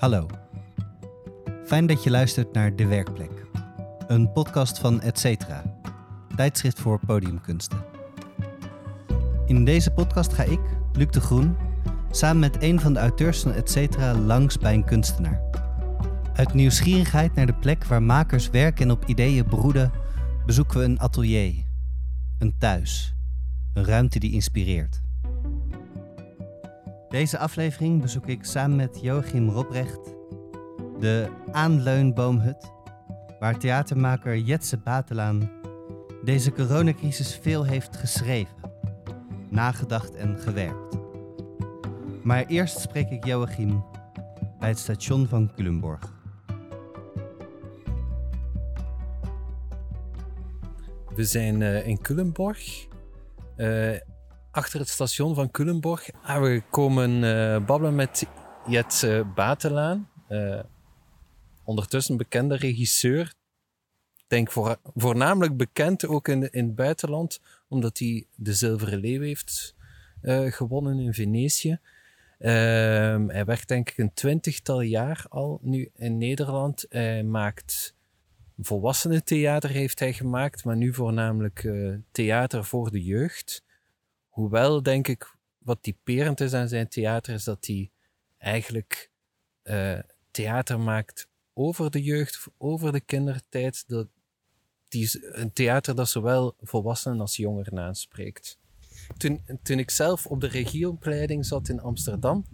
Hallo. Fijn dat je luistert naar De Werkplek. Een podcast van Etcetera, tijdschrift voor podiumkunsten. In deze podcast ga ik, Luc de Groen, samen met een van de auteurs van Etcetera langs bij een kunstenaar. Uit nieuwsgierigheid naar de plek waar makers werken en op ideeën broeden, bezoeken we een atelier, een thuis, een ruimte die inspireert. Deze aflevering bezoek ik samen met Joachim Robrecht de Aanleunboomhut, waar theatermaker Jetse Batelaan deze coronacrisis veel heeft geschreven, nagedacht en gewerkt. Maar eerst spreek ik Joachim bij het station van Culemborg. We zijn uh, in Culemborg. Uh, achter het station van Culemborg. Ah, we komen uh, babbelen met Jet uh, Batelaan. Uh, ondertussen bekende regisseur. Denk voor, voornamelijk bekend ook in, in het buitenland, omdat hij de Zilveren Leeuw heeft gewonnen in Venetië. Ehm, hij werkt denk ik een twintigtal jaar al nu in Nederland. Hij maakt volwassenentheater heeft hij gemaakt, maar nu voornamelijk theater voor de jeugd. Hoewel, denk ik, wat typerend is aan zijn theater, is dat hij eigenlijk uh, theater maakt over de jeugd, over de kindertijd. Dat, die, een theater dat zowel volwassenen als jongeren aanspreekt. Toen, toen ik zelf op de regieopleiding zat in Amsterdam,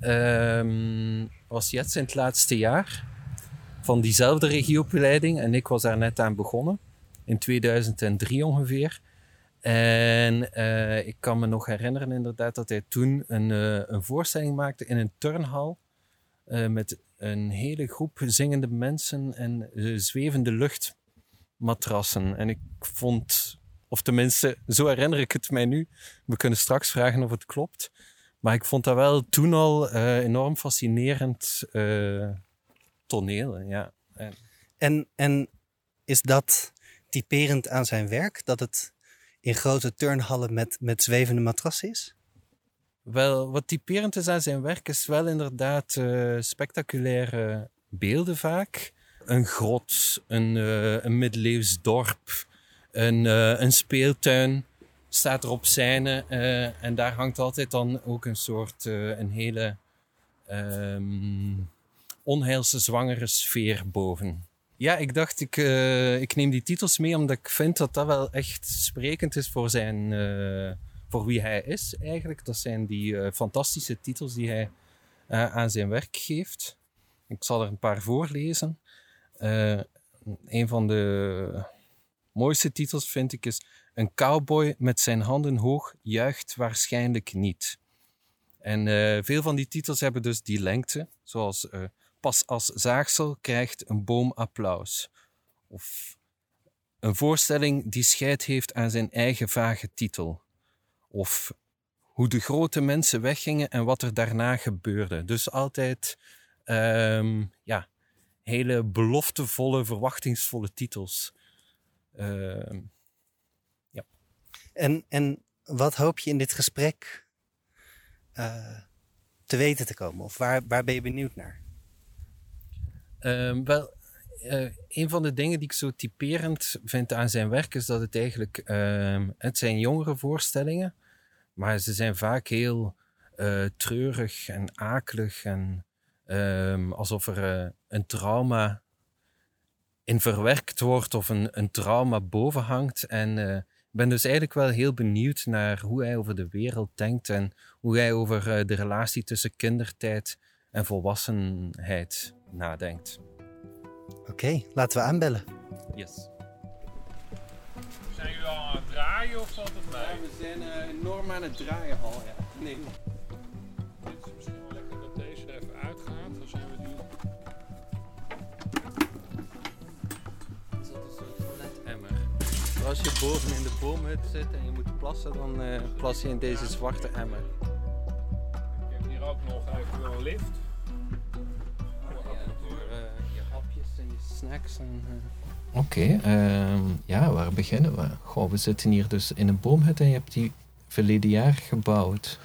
um, was Jets in het laatste jaar van diezelfde regieopleiding en ik was daar net aan begonnen, in 2003 ongeveer. En uh, ik kan me nog herinneren inderdaad dat hij toen een, uh, een voorstelling maakte in een turnhal. Uh, met een hele groep zingende mensen en zwevende luchtmatrassen. En ik vond, of tenminste, zo herinner ik het mij nu. We kunnen straks vragen of het klopt. Maar ik vond dat wel toen al enorm fascinerend toneel. Ja. En, en is dat typerend aan zijn werk? Dat het in grote turnhallen met, met zwevende matrassen is? Wel, wat typerend is aan zijn werk is wel inderdaad uh, spectaculaire beelden vaak. Een grot, een, uh, een middeleeuws dorp, een, uh, een speeltuin staat er op scène. en daar hangt altijd dan ook een soort, een hele um, onheilszwangere sfeer boven. Ja, ik dacht, ik, uh, ik neem die titels mee omdat ik vind dat dat wel echt sprekend is voor, zijn, uh, voor wie hij is eigenlijk. Dat zijn die uh, fantastische titels die hij aan zijn werk geeft. Ik zal er een paar voorlezen. een van de mooiste titels vind ik is Een cowboy met zijn handen hoog juicht waarschijnlijk niet. En veel van die titels hebben dus die lengte, zoals Pas als zaagsel krijgt een boom applaus. Of een voorstelling die scheid heeft aan zijn eigen vage titel. Of hoe de grote mensen weggingen en wat er daarna gebeurde. Dus altijd um, ja, hele beloftevolle, verwachtingsvolle titels. Uh, ja. en, en wat hoop je in dit gesprek uh, te weten te komen? Of waar, waar ben je benieuwd naar? Um, wel, uh, een van de dingen die ik zo typerend vind aan zijn werk is dat het eigenlijk, uh, het zijn jongere voorstellingen, maar ze zijn vaak heel uh, treurig en akelig en um, alsof er uh, een trauma in verwerkt wordt of een, een trauma boven hangt. En ik ben dus eigenlijk wel heel benieuwd naar hoe hij over de wereld denkt en hoe hij over de relatie tussen kindertijd en volwassenheid nadenkt. Oké, okay, laten we aanbellen. Yes. Zijn jullie al aan het draaien of valt het bij? Ja, we zijn uh, enorm aan het draaien al, ja. Nee. Dit is misschien wel lekker dat deze er even uitgaat. Dan zijn we die... Is dat een soort toiletemmer? Als je boven in de boomhut zit en je moet plassen, dan uh, plas je in deze zwarte emmer. Ik heb hier ook nog even een lift. En, uh... Oké, okay, uh, ja, waar beginnen we? Goh, we zitten hier dus in een boomhut en je hebt die verleden jaar gebouwd.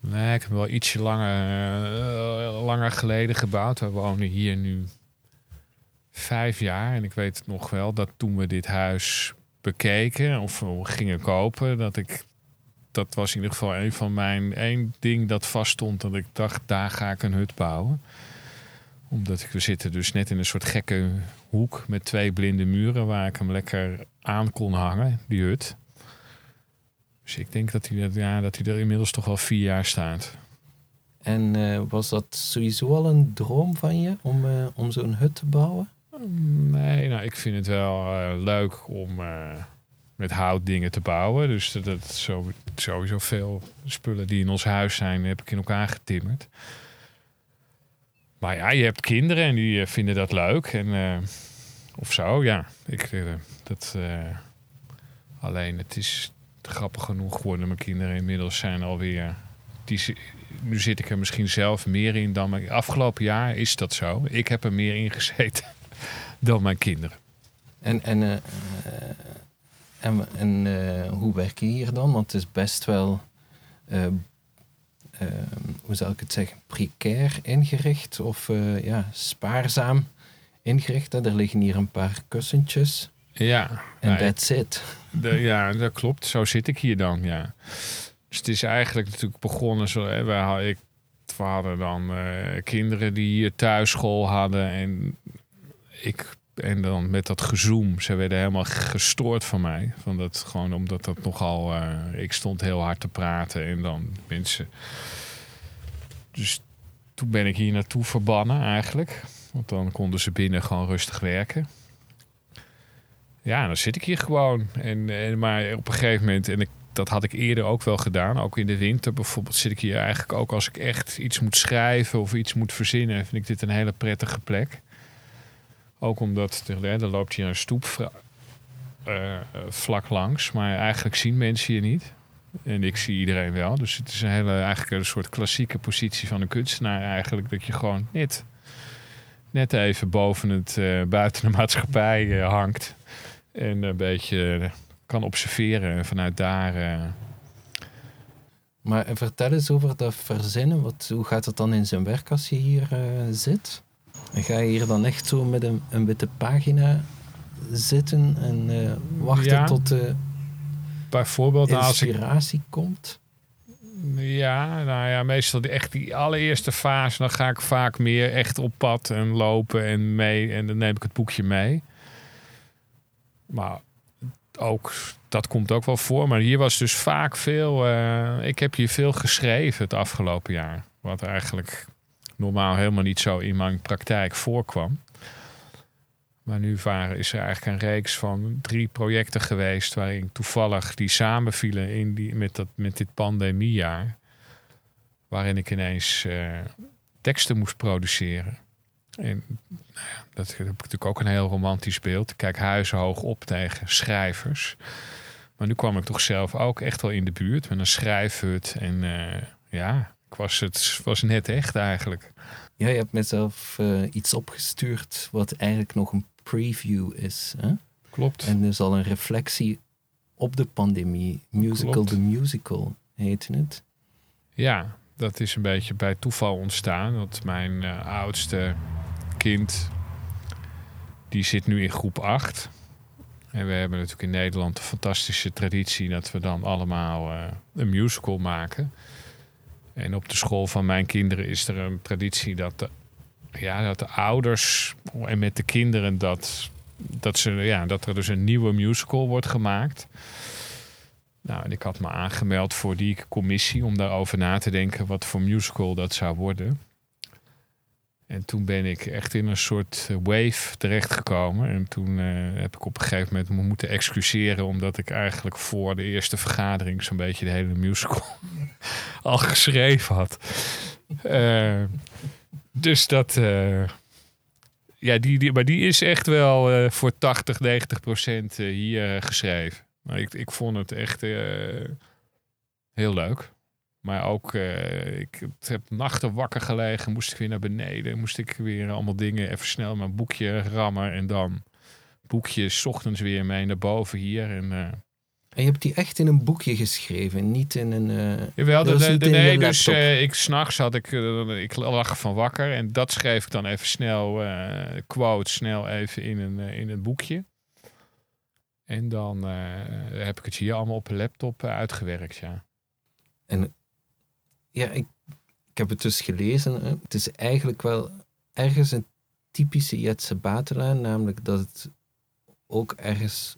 Nee, ik heb hem wel ietsje langer, eh, langer geleden gebouwd. We wonen hier nu vijf jaar. En ik weet het nog wel dat toen we dit huis bekeken of we gingen kopen, dat ik. Dat was in ieder geval een van mijn één ding dat vaststond. Dat ik dacht, daar ga ik een hut bouwen. Omdat ik, we zitten dus net in een soort gekke hoek met twee blinde muren waar ik hem lekker aan kon hangen, die hut. Dus ik denk dat hij, ja, dat hij er inmiddels toch wel vier jaar staat. En eh, was dat sowieso al een droom van je om, eh, om zo'n hut te bouwen? Nee, nou, ik vind het wel eh, leuk om met hout dingen te bouwen. Dus dat, dat sowieso veel spullen die in ons huis zijn, heb ik in elkaar getimmerd. Maar ja, je hebt kinderen en die eh, vinden dat leuk. En, eh, of zo, ja. Ik, eh, dat, alleen, het is grappig genoeg geworden. Mijn kinderen inmiddels zijn alweer... Die, nu zit ik er misschien zelf meer in dan... mijn- Afgelopen jaar is dat zo. Ik heb er meer in gezeten dan mijn kinderen. En, en, en, en hoe werk je hier dan? Want het is best wel, hoe zou ik het zeggen, precair ingericht of eh, ja, spaarzaam ingericht. hè? Er liggen hier een paar kussentjes Ja, en nou, that's it. De- ja, dat klopt. Zo zit ik hier dan, ja. Dus het is eigenlijk natuurlijk begonnen zo... Hè, wij, ik, we hadden dan eh, kinderen die hier thuis school hadden. En ik... En dan met dat gezoom, ze werden helemaal gestoord van mij. Van dat, gewoon omdat dat nogal... eh, ik stond heel hard te praten en dan mensen... Dus toen ben ik hier naartoe verbannen eigenlijk. Want dan konden ze binnen gewoon rustig werken. Ja, dan zit ik hier gewoon. En, maar op een gegeven moment, en dat had ik eerder ook wel gedaan, ook in de winter bijvoorbeeld, zit ik hier eigenlijk ook als ik echt iets moet schrijven of iets moet verzinnen, vind ik dit een hele prettige plek. Ook omdat er, er loopt hier een stoep eh, eh, vlak langs, maar eigenlijk zien mensen hier niet. En ik zie iedereen wel. Dus het is een hele, eigenlijk een soort klassieke positie van een kunstenaar eigenlijk. Dat je gewoon net, net even boven het, eh, buiten de maatschappij hangt. En een beetje kan observeren en vanuit daar. Maar vertel eens over dat verzinnen. Wat, hoe gaat het dan in zijn werk als je hier zit? En ga je hier dan echt zo met een, een witte pagina zitten en eh, wachten Ja. tot de bijvoorbeeld nou, als ik. inspiratie komt? Ja, nou ja, meestal die, echt die allereerste fase. Dan ga ik vaak meer echt op pad en lopen en mee. En dan neem ik het boekje mee. Maar ook, dat komt ook wel voor. Maar hier was dus vaak veel. eh, ik heb hier veel geschreven het afgelopen jaar. Wat eigenlijk normaal helemaal niet zo in mijn praktijk voorkwam. Maar nu waren, is er eigenlijk een reeks van drie projecten geweest waarin toevallig die samenvielen in die, met, dat, met dit pandemiejaar. Waarin ik ineens eh, teksten moest produceren. En nou ja, dat heb ik natuurlijk ook een heel romantisch beeld. Ik kijk huizenhoog op tegen schrijvers. Maar nu kwam ik toch zelf ook echt wel in de buurt met een schrijfhut. En eh, ja, ik was, het was net echt eigenlijk. Ja, je hebt mezelf eh, iets opgestuurd wat eigenlijk nog een preview is. Hè? Klopt. En dus al een reflectie op de pandemie. Musical Klopt. the Musical heette het. Ja, dat is een beetje bij toeval ontstaan. Dat mijn eh, oudste kind, die zit nu in groep 8. En we hebben natuurlijk in Nederland de fantastische traditie dat we dan allemaal eh, een musical maken. En op de school van mijn kinderen is er een traditie dat de, ja, dat de ouders en met de kinderen dat, dat, ze, ja, dat er dus een nieuwe musical wordt gemaakt. Nou, en ik had me aangemeld voor die commissie om daarover na te denken wat voor musical dat zou worden. En toen ben ik echt in een soort eh, wave terechtgekomen. En toen eh, heb ik op een gegeven moment me moeten excuseren, omdat ik eigenlijk voor de eerste vergadering zo'n beetje de hele musical al geschreven had. Eh, dus dat. ja, die, die, maar die is echt wel voor 80, 90 procent hier geschreven. Maar ik, ik vond het echt heel leuk. Maar ook, eh, ik heb nachten wakker gelegen, moest ik weer naar beneden. Moest ik weer allemaal dingen even snel mijn boekje rammen. En dan boekje 's ochtends weer mee naar boven hier. En eh, En je hebt die echt in een boekje geschreven, niet in een... eh, Jawel, de, de- je nee, dus ik s'nachts had ik, ik lag van wakker en dat schreef ik dan even snel, quote, snel even in een, in een boekje. En dan heb ik het hier allemaal op een laptop uitgewerkt, ja. Ja, ik, ik heb het dus gelezen. Hè. Het is eigenlijk wel ergens een typische Jetse Batelaan, namelijk dat het ook ergens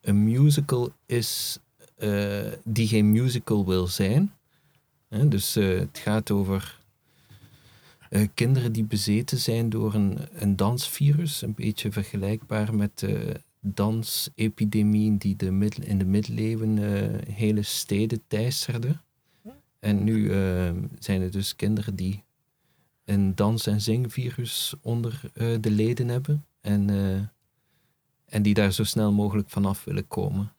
een musical is eh, die geen musical wil zijn. Hè, dus eh, het gaat over eh, kinderen die bezeten zijn door een, een dansvirus, een beetje vergelijkbaar met de dansepidemie die de middel, in de middeleeuwen hele steden teisterde. En nu eh, zijn er dus kinderen die een dans- en zingvirus onder eh, de leden hebben. En, eh, en die daar zo snel mogelijk vanaf willen komen.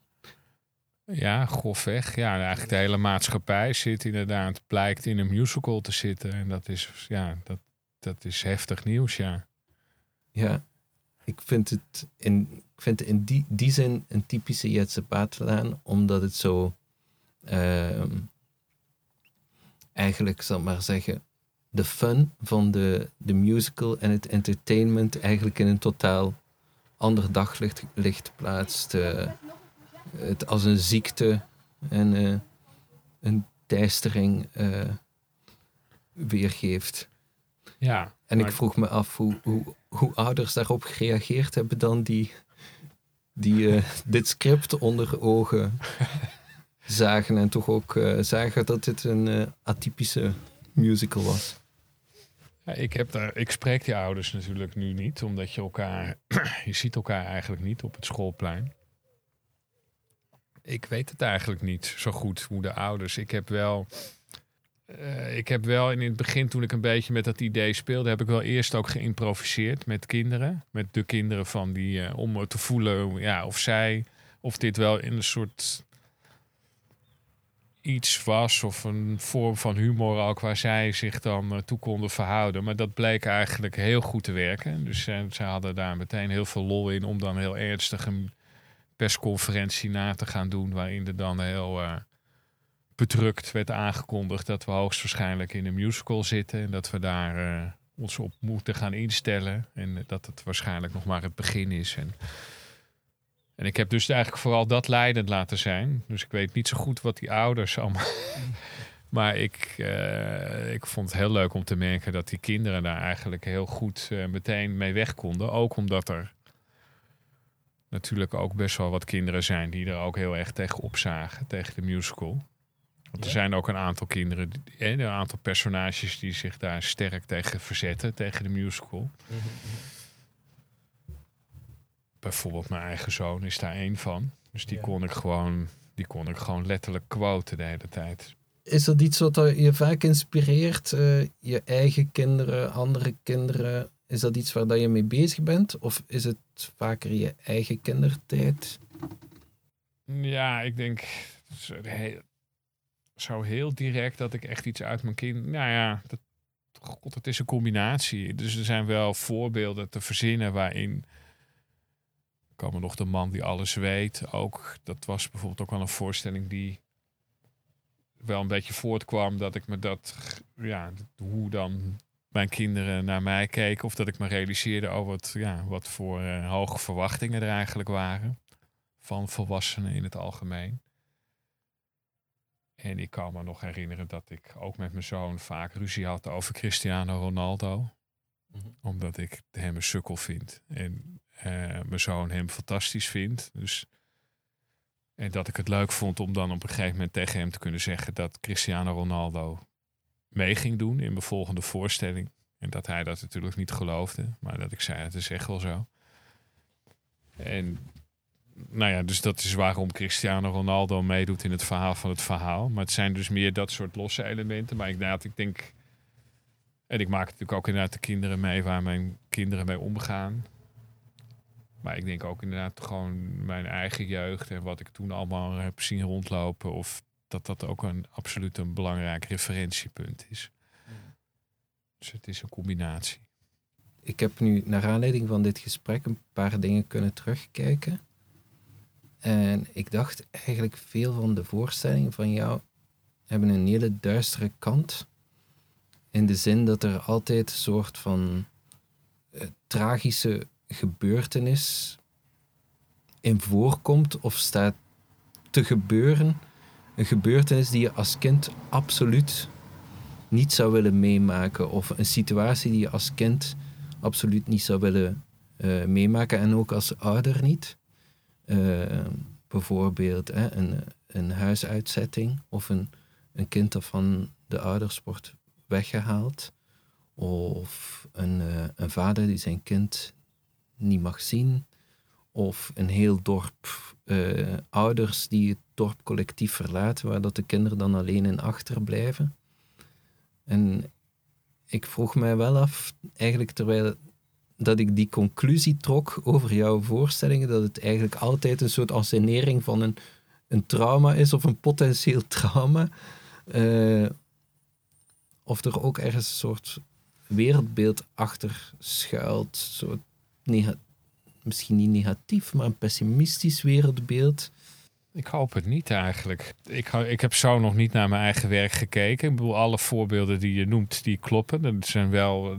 Ja, grofweg. Ja, eigenlijk de hele maatschappij zit inderdaad, blijkt in een musical te zitten. En dat is, ja, dat, dat is heftig nieuws, ja. Ja, ik vind het in, ik vind het in die, die zin een typische Jetse Batelaan, omdat het zo ehm, eigenlijk, zal ik maar zeggen, de fun van de, de musical en het entertainment eigenlijk in een totaal ander daglicht licht plaatst. eh, het als een ziekte en eh, een teistering eh, weergeeft. Ja, En maar- ik vroeg me af hoe, hoe, hoe ouders daarop gereageerd hebben dan die, die dit script onder ogen zagen en toch ook eh, zagen dat dit een eh, atypische musical was. Ik, heb daar, ik spreek die ouders natuurlijk nu niet, omdat je elkaar, je ziet elkaar eigenlijk niet op het schoolplein. Ik weet het eigenlijk niet zo goed hoe de ouders. Ik heb wel, eh, ik heb wel in het begin, toen ik een beetje met dat idee speelde, heb ik wel eerst ook geïmproviseerd met kinderen, met de kinderen van die, eh, om te voelen, ja, of zij, of dit wel in een soort iets was of een vorm van humor ook waar zij zich dan eh, toe konden verhouden. Maar dat bleek eigenlijk heel goed te werken. Dus ze hadden daar meteen heel veel lol in om dan heel ernstig een persconferentie na te gaan doen waarin er dan heel eh, bedrukt werd aangekondigd dat we hoogstwaarschijnlijk in een musical zitten en dat we daar eh, ons op moeten gaan instellen en dat het waarschijnlijk nog maar het begin is. En en ik heb dus eigenlijk vooral dat leidend laten zijn. Dus ik weet niet zo goed wat die ouders allemaal. maar ik, eh, ik vond het heel leuk om te merken dat die kinderen daar eigenlijk heel goed eh, meteen mee weg konden. Ook omdat er natuurlijk ook best wel wat kinderen zijn die er ook heel erg tegen opzagen, tegen de musical. Want er zijn ook een aantal kinderen, eh, een aantal personages die zich daar sterk tegen verzetten, tegen de musical. Bijvoorbeeld mijn eigen zoon is daar één van. Dus die Ja. kon ik gewoon, die kon ik gewoon letterlijk quoten de hele tijd. Is dat iets wat je vaak inspireert? eh, je eigen kinderen, andere kinderen? Is dat iets waar dat je mee bezig bent? Of is het vaker je eigen kindertijd? Ja, ik denk zo heel, zo heel direct dat ik echt iets uit mijn kind. Nou ja, dat, god, het is een combinatie. Dus er zijn wel voorbeelden te verzinnen waarin. Kan me nog de man die alles weet. Ook dat was bijvoorbeeld ook wel een voorstelling die wel een beetje voortkwam dat ik me dat, ja, hoe dan mijn kinderen naar mij keken. Of dat ik me realiseerde over wat, ja, wat voor eh, hoge verwachtingen er eigenlijk waren. Van volwassenen in het algemeen. En ik kan me nog herinneren dat ik ook met mijn zoon vaak ruzie had over Cristiano Ronaldo. Omdat ik hem een sukkel vind. En mijn zoon hem fantastisch vindt. Dus, en dat ik het leuk vond om dan op een gegeven moment tegen hem te kunnen zeggen dat Cristiano Ronaldo mee ging doen in mijn volgende voorstelling. En dat hij dat natuurlijk niet geloofde. Maar dat ik zei, het is echt wel zo. En nou ja, dus dat is waarom Cristiano Ronaldo meedoet in het verhaal van het verhaal. Maar het zijn dus meer dat soort losse elementen. Maar inderdaad, ik denk... En ik maak natuurlijk ook inderdaad de kinderen mee waar mijn kinderen mee omgaan. Maar ik denk ook inderdaad gewoon mijn eigen jeugd en wat ik toen allemaal heb zien rondlopen. Of dat dat ook een absoluut een belangrijk referentiepunt is. Dus het is een combinatie. Ik heb nu naar aanleiding van dit gesprek een paar dingen kunnen terugkijken. En ik dacht eigenlijk veel van de voorstellingen van jou hebben een hele duistere kant. In de zin dat er altijd een soort van eh, tragische gebeurtenis in voorkomt of staat te gebeuren. Een gebeurtenis die je als kind absoluut niet zou willen meemaken. Of een situatie die je als kind absoluut niet zou willen eh, meemaken. En ook als ouder niet. Uh, bijvoorbeeld hè, een, een huisuitzetting of een, een kind dat van de ouders wordt weggehaald. Of een, uh, een vader die zijn kind niet mag zien. Of een heel dorp uh, ouders die het dorp collectief verlaten, waar dat de kinderen dan alleen in achterblijven. En ik vroeg mij wel af, eigenlijk terwijl dat ik die conclusie trok over jouw voorstellingen, dat het eigenlijk altijd een soort ansenering van een, een trauma is of een potentieel trauma. Uh, of er ook ergens een soort wereldbeeld achter schuilt. Soort misschien niet negatief, maar een pessimistisch wereldbeeld. Ik hoop het niet eigenlijk. Ik, ik heb zo nog niet naar mijn eigen werk gekeken. Ik bedoel, alle voorbeelden die je noemt, die kloppen. Dat zijn wel...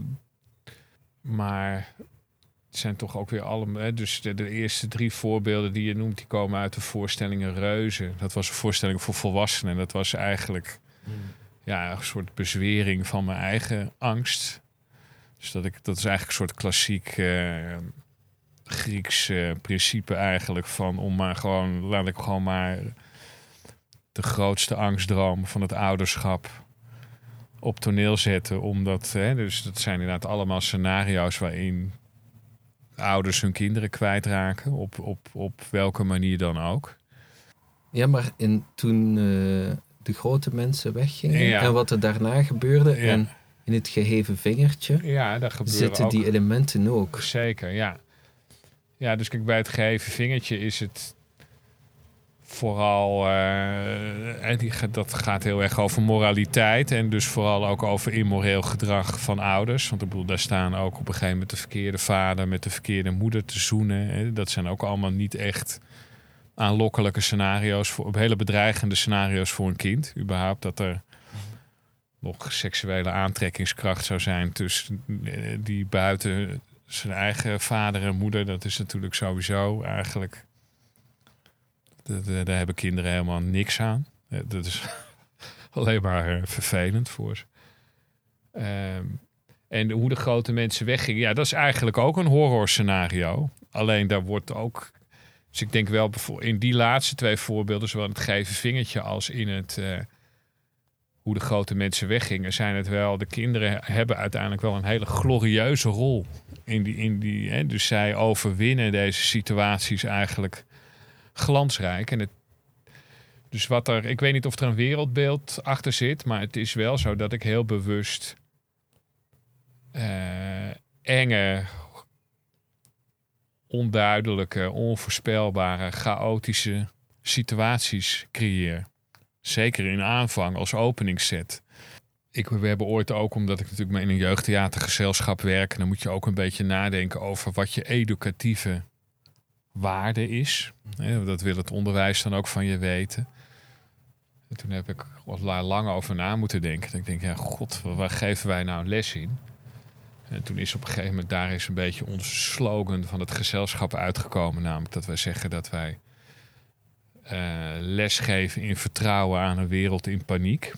Maar het zijn toch ook weer alle... Dus de, de, eerste drie voorbeelden die je noemt, die komen uit de voorstellingen Reuzen. Dat was een voorstelling voor volwassenen. Dat was eigenlijk hmm. ja, een soort bezwering van mijn eigen angst. Dus dat, ik, dat is eigenlijk een soort klassiek... Uh, Grieks uh, principe eigenlijk van om maar gewoon, laat ik gewoon maar de grootste angstdroom van het ouderschap op toneel zetten. Omdat, hè, dus dat zijn inderdaad allemaal scenario's waarin ouders hun kinderen kwijtraken, op, op, op welke manier dan ook. Ja, maar in, toen uh, de grote mensen weggingen en wat er daarna gebeurde en in het geheven vingertje ja, daar zitten die elementen ook. Zeker, ja. Ja, dus kijk, bij het geheven vingertje is het vooral, uh, die, dat gaat heel erg over moraliteit en dus vooral ook over immoreel gedrag van ouders. Want ik bedoel, daar staan ook op een gegeven moment de verkeerde vader met de verkeerde moeder te zoenen. Hè. Dat zijn ook allemaal niet echt aanlokkelijke scenario's, voor, hele bedreigende scenario's voor een kind. Überhaupt dat er nog seksuele aantrekkingskracht zou zijn tussen eh, die buiten zijn eigen vader en moeder, dat is natuurlijk sowieso eigenlijk. Daar hebben kinderen helemaal niks aan. Dat is alleen maar eh, vervelend voor ze. Ehm, en hoe de grote mensen weggingen, ja, dat is eigenlijk ook een horror scenario. Alleen daar wordt ook. Dus ik denk wel in die laatste twee voorbeelden, zowel het geven vingertje als in het. Hoe de grote mensen weggingen, zijn het wel. De kinderen hebben uiteindelijk wel een hele glorieuze rol in die. In die hè, dus zij overwinnen deze situaties eigenlijk glansrijk. En het, dus wat er, ik weet niet of er een wereldbeeld achter zit, maar het is wel zo dat ik heel bewust uh, enge, onduidelijke, onvoorspelbare, chaotische situaties creëer. Zeker in aanvang als openingsset. Ik, we hebben ooit ook, omdat ik natuurlijk in een jeugdtheatergezelschap werk, dan moet je ook een beetje nadenken over wat je educatieve waarde is. Dat wil het onderwijs dan ook van je weten. En toen heb ik wat lang over na moeten denken. Ik denk, ja, god, waar geven wij nou les in? En toen is op een gegeven moment daar is een beetje onze slogan van het gezelschap uitgekomen. Namelijk dat wij zeggen dat wij lesgeven in vertrouwen aan een wereld in paniek.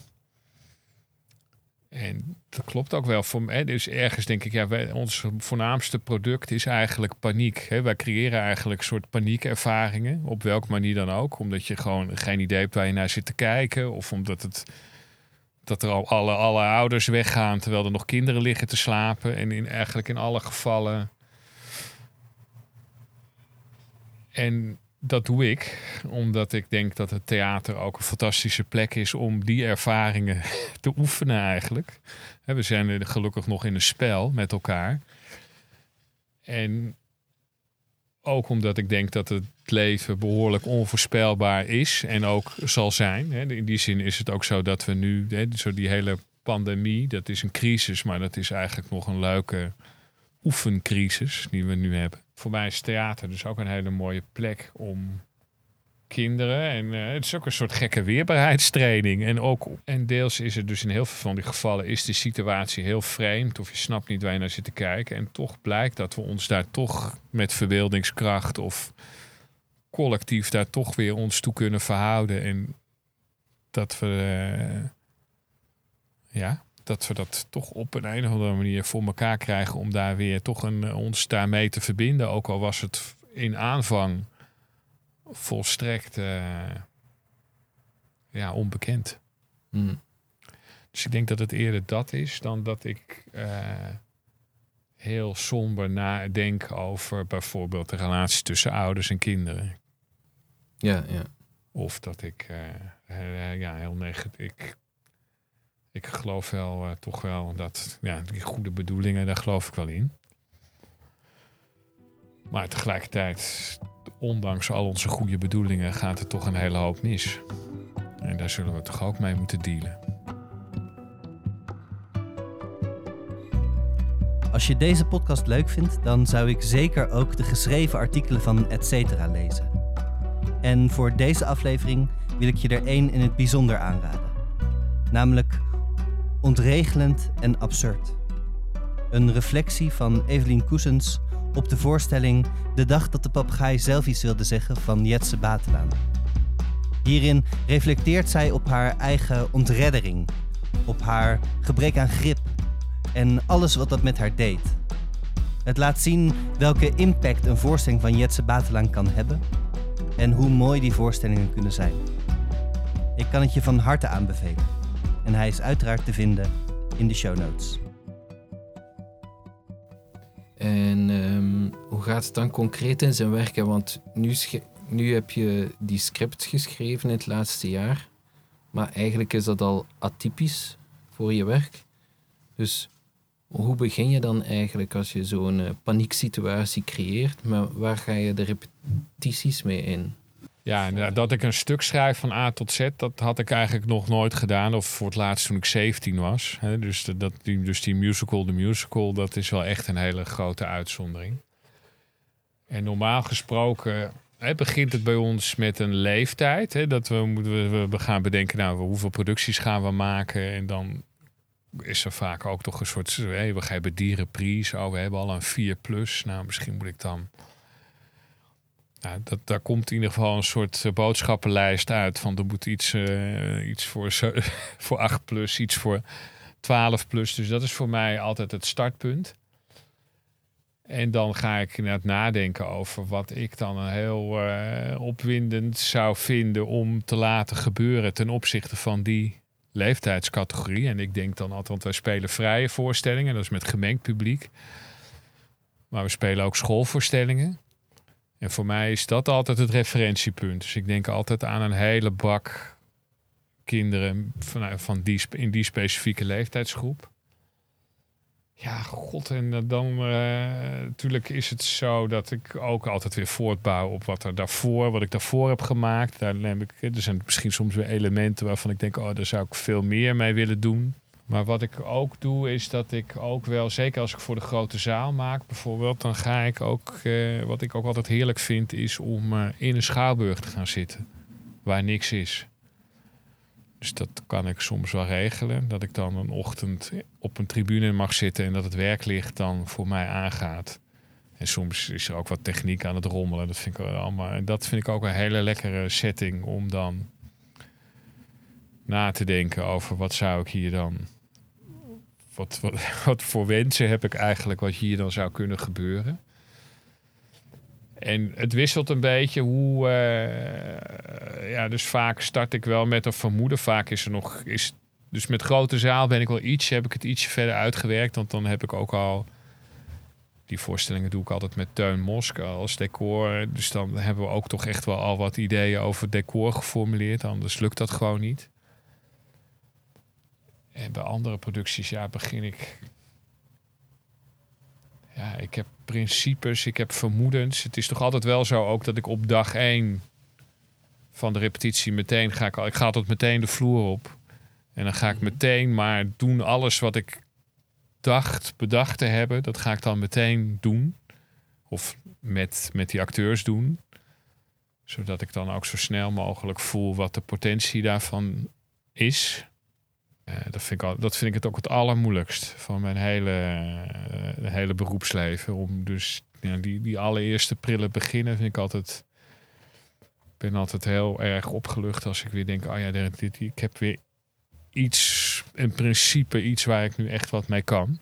En dat klopt ook wel. Voor, hè, dus ergens denk ik, ja, ons voornaamste product is eigenlijk paniek. Hè. Wij creëren eigenlijk een soort paniekervaringen, op welke manier dan ook. Omdat je gewoon geen idee hebt waar je naar zit te kijken. Of omdat het, dat er al alle, alle ouders weggaan terwijl er nog kinderen liggen te slapen. En in, eigenlijk in alle gevallen. En dat doe ik, omdat ik denk dat het theater ook een fantastische plek is om die ervaringen te oefenen eigenlijk. We zijn gelukkig nog in een spel met elkaar. En ook omdat ik denk dat het leven behoorlijk onvoorspelbaar is en ook zal zijn. In die zin is het ook zo dat we nu, zo die hele pandemie, dat is een crisis, maar dat is eigenlijk nog een leuke oefencrisis die we nu hebben voor mij is theater dus ook een hele mooie plek om kinderen. En eh, het is ook een soort gekke weerbaarheidstraining. En, ook, en deels is het dus in heel veel van die gevallen is de situatie heel vreemd. Of je snapt niet waar je naar zit te kijken. En toch blijkt dat we ons daar toch met verbeeldingskracht of collectief daar toch weer ons toe kunnen verhouden. En dat we, eh, ja, dat we dat toch op een, een of andere manier voor elkaar krijgen om daar weer toch een, eh, ons daarmee te verbinden. Ook al was het in aanvang volstrekt eh, ja, onbekend. Mm. Dus ik denk dat het eerder dat is dan dat ik heel somber nadenk over bijvoorbeeld de relatie tussen ouders en kinderen. Ja, ja. Of dat ik uh, ja, heel negatief. Ik, ik geloof wel uh, toch wel dat ja, die goede bedoelingen, daar geloof ik wel in. Maar tegelijkertijd, ondanks al onze goede bedoelingen, gaat er toch een hele hoop mis. En daar zullen we toch ook mee moeten dealen. Als je deze podcast leuk vindt, dan zou ik zeker ook de geschreven artikelen van Etcetera lezen. En voor deze aflevering wil ik je er één in het bijzonder aanraden. Namelijk Ontregelend en Absurd. Een reflectie van Evelien Koesens op de voorstelling De dag dat de papegaai zelf iets wilde zeggen van Jetse Batelaan. Hierin reflecteert zij op haar eigen ontreddering, op haar gebrek aan grip en alles wat dat met haar deed. Het laat zien welke impact een voorstelling van Jetse Batelaan kan hebben en hoe mooi die voorstellingen kunnen zijn. Ik kan het je van harte aanbevelen. En hij is uiteraard te vinden in de show notes. En um, hoe gaat het dan concreet in zijn werken? Want nu, nu heb je die script geschreven in het laatste jaar. Maar eigenlijk is dat al atypisch voor je werk. Dus hoe begin je dan eigenlijk als je zo'n uh, panieksituatie creëert? Maar waar ga je de repetities mee in? Ja, dat ik een stuk schrijf van A tot Z, dat had ik eigenlijk nog nooit gedaan. Of voor het laatst toen ik 17 was. Dus, dat, die, dus die musical, de musical, dat is wel echt een hele grote uitzondering. En normaal gesproken hè, begint het bij ons met een leeftijd. Hè, dat we, we, we gaan bedenken, nou, hoeveel producties gaan we maken? En dan is er vaak ook toch een soort, hey, we hebben dierenpries. Oh, we hebben al een 4 plus. Nou, misschien moet ik dan nou, dat, daar komt in ieder geval een soort eh, boodschappenlijst uit. Van er moet iets, uh, iets voor, voor 8 plus, iets voor 12 plus. Dus dat is voor mij altijd het startpunt. En dan ga ik inderdaad nadenken over wat ik dan een heel uh, opwindend zou vinden om te laten gebeuren ten opzichte van die leeftijdscategorie. En ik denk dan altijd, want wij spelen vrije voorstellingen, dat is met gemengd publiek. Maar we spelen ook schoolvoorstellingen. En voor mij is dat altijd het referentiepunt. Dus ik denk altijd aan een hele bak kinderen van, van die, in die specifieke leeftijdsgroep. Ja, god, en dan uh, natuurlijk is het zo dat ik ook altijd weer voortbouw op wat er daarvoor, wat ik daarvoor heb gemaakt. Daar neem ik, er zijn misschien soms weer elementen waarvan ik denk, oh, daar zou ik veel meer mee willen doen. Maar wat ik ook doe, is dat ik ook wel, zeker als ik voor de grote zaal maak bijvoorbeeld, dan ga ik ook, eh, wat ik ook altijd heerlijk vind, is om uh, in een schouwburg te gaan zitten, waar niks is. Dus dat kan ik soms wel regelen, dat ik dan een ochtend op een tribune mag zitten en dat het werklicht dan voor mij aangaat. En soms is er ook wat techniek aan het rommelen. Dat vind ik allemaal. En dat vind ik ook een hele lekkere setting om dan na te denken over wat zou ik hier dan wat, wat, voor wensen heb ik eigenlijk wat hier dan zou kunnen gebeuren? En het wisselt een beetje hoe. Uh, ja, dus vaak start ik wel met een vermoeden. Vaak is er nog. Is, dus met grote zaal ben ik wel iets, heb ik het ietsje verder uitgewerkt. Want dan heb ik ook al. Die voorstellingen doe ik altijd met Teun Mosk als decor. Dus dan hebben we ook toch echt wel al wat ideeën over decor geformuleerd. Anders lukt dat gewoon niet. En bij andere producties, ja, begin ik. Ja, ik heb principes, ik heb vermoedens. Het is toch altijd wel zo ook dat ik op dag één van de repetitie meteen ga ik, ik ga tot meteen de vloer op. En dan ga ik meteen maar doen alles wat ik dacht, bedacht te hebben. Dat ga ik dan meteen doen. Of met, met die acteurs doen. Zodat ik dan ook zo snel mogelijk voel wat de potentie daarvan is. Eh, dat, vind ik dat vind ik het ook het allermoeilijkst van mijn hele, eh, hele beroepsleven. Om dus die, die allereerste prille beginnen vind ik altijd. Ik ben altijd heel erg opgelucht als ik weer denk: oh ja, dit, dit, ik heb weer iets, in principe iets waar ik nu echt wat mee kan.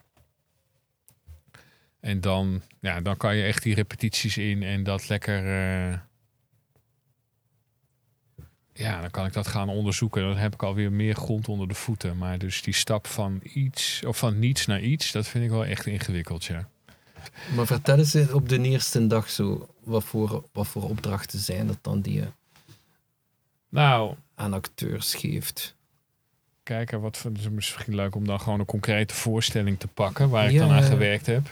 En dan, ja, dan kan je echt die repetities in en dat lekker. eh, ja, dan kan ik dat gaan onderzoeken. Dan heb ik alweer meer grond onder de voeten. Maar dus die stap van iets of van niets naar iets, dat vind ik wel echt ingewikkeld, ja. Maar vertel eens op de eerste dag zo, wat voor, wat voor opdrachten zijn dat dan die je Nou, aan acteurs geeft? kijken, wat voor- het is misschien leuk om dan gewoon een concrete voorstelling te pakken waar ik Ja. dan aan gewerkt heb.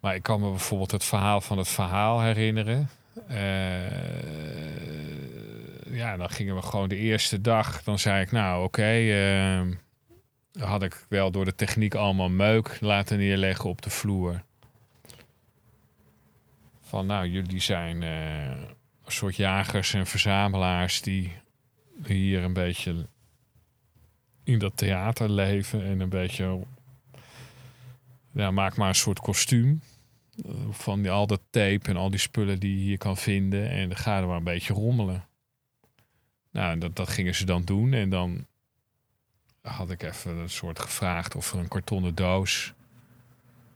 Maar ik kan me bijvoorbeeld het verhaal van het verhaal herinneren. Eh, ja, dan gingen we gewoon de eerste dag. Dan zei ik, nou oké, ehm, dan had ik wel door de techniek allemaal meuk laten neerleggen op de vloer. Van nou, jullie zijn eh, een soort jagers en verzamelaars die hier een beetje in dat theater leven en een beetje. Ja, maak maar een soort kostuum. Eh, Van die, al dat tape en al die spullen die je hier kan vinden. En dan ga er maar een beetje rommelen. Nou, dat, dat gingen ze dan doen. En dan had ik even een soort gevraagd of er een kartonnen doos.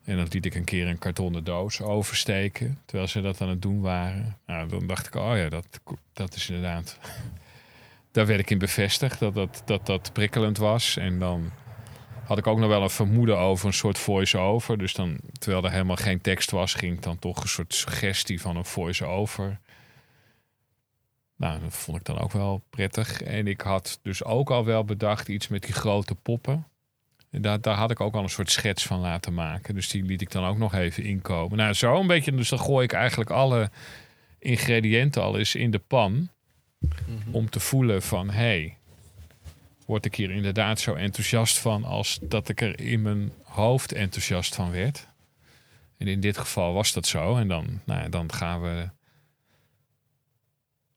En dan liet ik een keer een kartonnen doos oversteken. Terwijl ze dat aan het doen waren. Nou, dan dacht ik, oh ja, dat, dat is inderdaad daar werd ik in bevestigd dat dat, dat dat prikkelend was. En dan had ik ook nog wel een vermoeden over een soort voice-over. Dus dan, terwijl er helemaal geen tekst was, ging ik dan toch een soort suggestie van een voice-over. Nou, dat vond ik dan ook wel prettig. En ik had dus ook al wel bedacht iets met die grote poppen. En daar, daar had ik ook al een soort schets van laten maken. Dus die liet ik dan ook nog even inkomen. Nou, zo een beetje. Dus dan gooi ik eigenlijk alle ingrediënten al eens in de pan om te voelen van hey, word ik hier inderdaad zo enthousiast van als dat ik er in mijn hoofd enthousiast van werd. En in dit geval was dat zo. En dan, nou, ja, dan gaan we.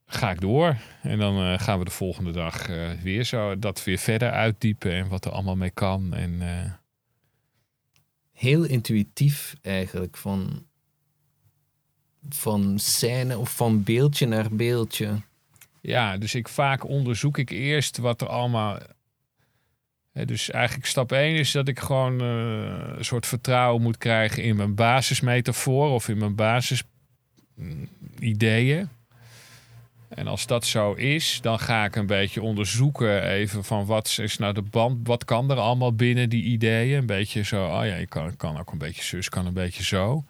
Ga ik door. En dan eh, gaan we de volgende dag eh, weer zo dat weer verder uitdiepen en wat er allemaal mee kan. En eh, Heel intuïtief eigenlijk, van, van scène of van beeldje naar beeldje. Ja, dus ik vaak onderzoek ik eerst wat er allemaal. Dus eigenlijk stap 1 is dat ik gewoon eh, een soort vertrouwen moet krijgen in mijn basismetafoor of in mijn basisideeën. En als dat zo is, dan ga ik een beetje onderzoeken even van wat is nou de band, wat kan er allemaal binnen die ideeën. Een beetje zo, oh ja, je kan, kan ook een beetje zus, kan een beetje zo.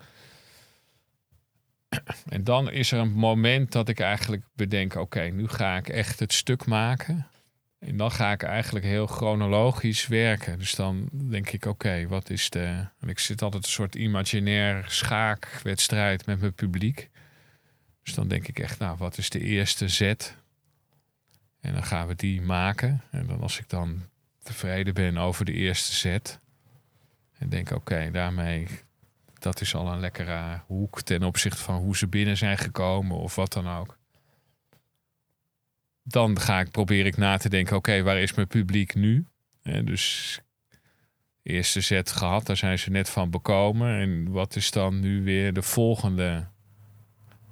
En dan is er een moment dat ik eigenlijk bedenk: oké, nu ga ik echt het stuk maken. En dan ga ik eigenlijk heel chronologisch werken. Dus dan denk ik: oké, wat is de. En ik zit altijd een soort imaginair schaakwedstrijd met mijn publiek. Dus dan denk ik echt: nou, wat is de eerste zet? En dan gaan we die maken. En dan als ik dan tevreden ben over de eerste zet. En denk: oké, daarmee dat is al een lekkere hoek ten opzichte van hoe ze binnen zijn gekomen of wat dan ook. Dan ga ik, probeer ik na te denken, oké, waar is mijn publiek nu? En dus eerste zet gehad, daar zijn ze net van bekomen. En wat is dan nu weer de volgende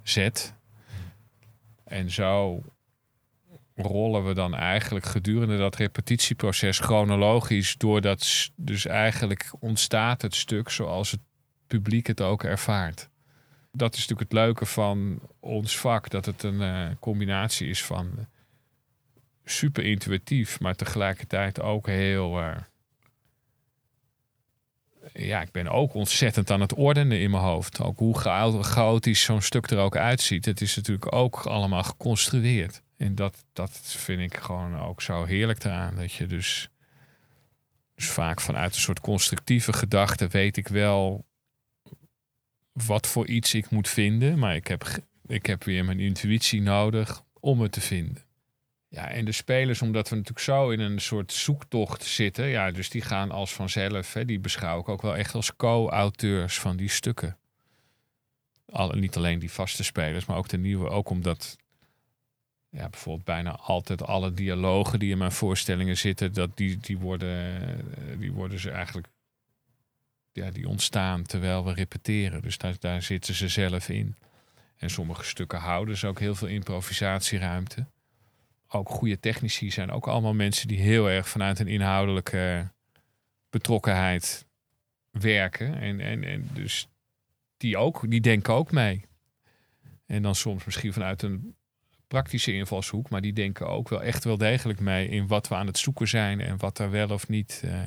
zet? En zo rollen we dan eigenlijk gedurende dat repetitieproces chronologisch door dat s- dus eigenlijk ontstaat het stuk zoals het publiek het ook ervaart. Dat is natuurlijk het leuke van ons vak, dat het een eh, combinatie is van super intuïtief, maar tegelijkertijd ook heel. eh, ja, ik ben ook ontzettend aan het ordenen in mijn hoofd. Ook hoe cha- chaotisch zo'n stuk er ook uitziet. Het is natuurlijk ook allemaal geconstrueerd. En dat, dat vind ik gewoon ook zo heerlijk eraan. Dat je dus, dus vaak vanuit een soort constructieve gedachte weet ik wel wat voor iets ik moet vinden. Maar ik heb, ik heb weer mijn intuïtie nodig om het te vinden. Ja, en de spelers, omdat we natuurlijk zo in een soort zoektocht zitten, ja, dus die gaan als vanzelf, hè, die beschouw ik ook wel echt als co-auteurs van die stukken. alle, niet alleen die vaste spelers, maar ook de nieuwe. Ook omdat ja, bijvoorbeeld bijna altijd alle dialogen die in mijn voorstellingen zitten, dat die, die, worden, eh, die worden ze eigenlijk. Ja, die ontstaan terwijl we repeteren. Dus daar, daar zitten ze zelf in. En sommige stukken houden ze ook heel veel improvisatieruimte. Ook goede technici zijn ook allemaal mensen die heel erg vanuit een inhoudelijke betrokkenheid werken. En, en, en dus die ook, die denken ook mee. En dan soms misschien vanuit een praktische invalshoek, maar die denken ook wel echt wel degelijk mee in wat we aan het zoeken zijn en wat er wel of niet. Uh,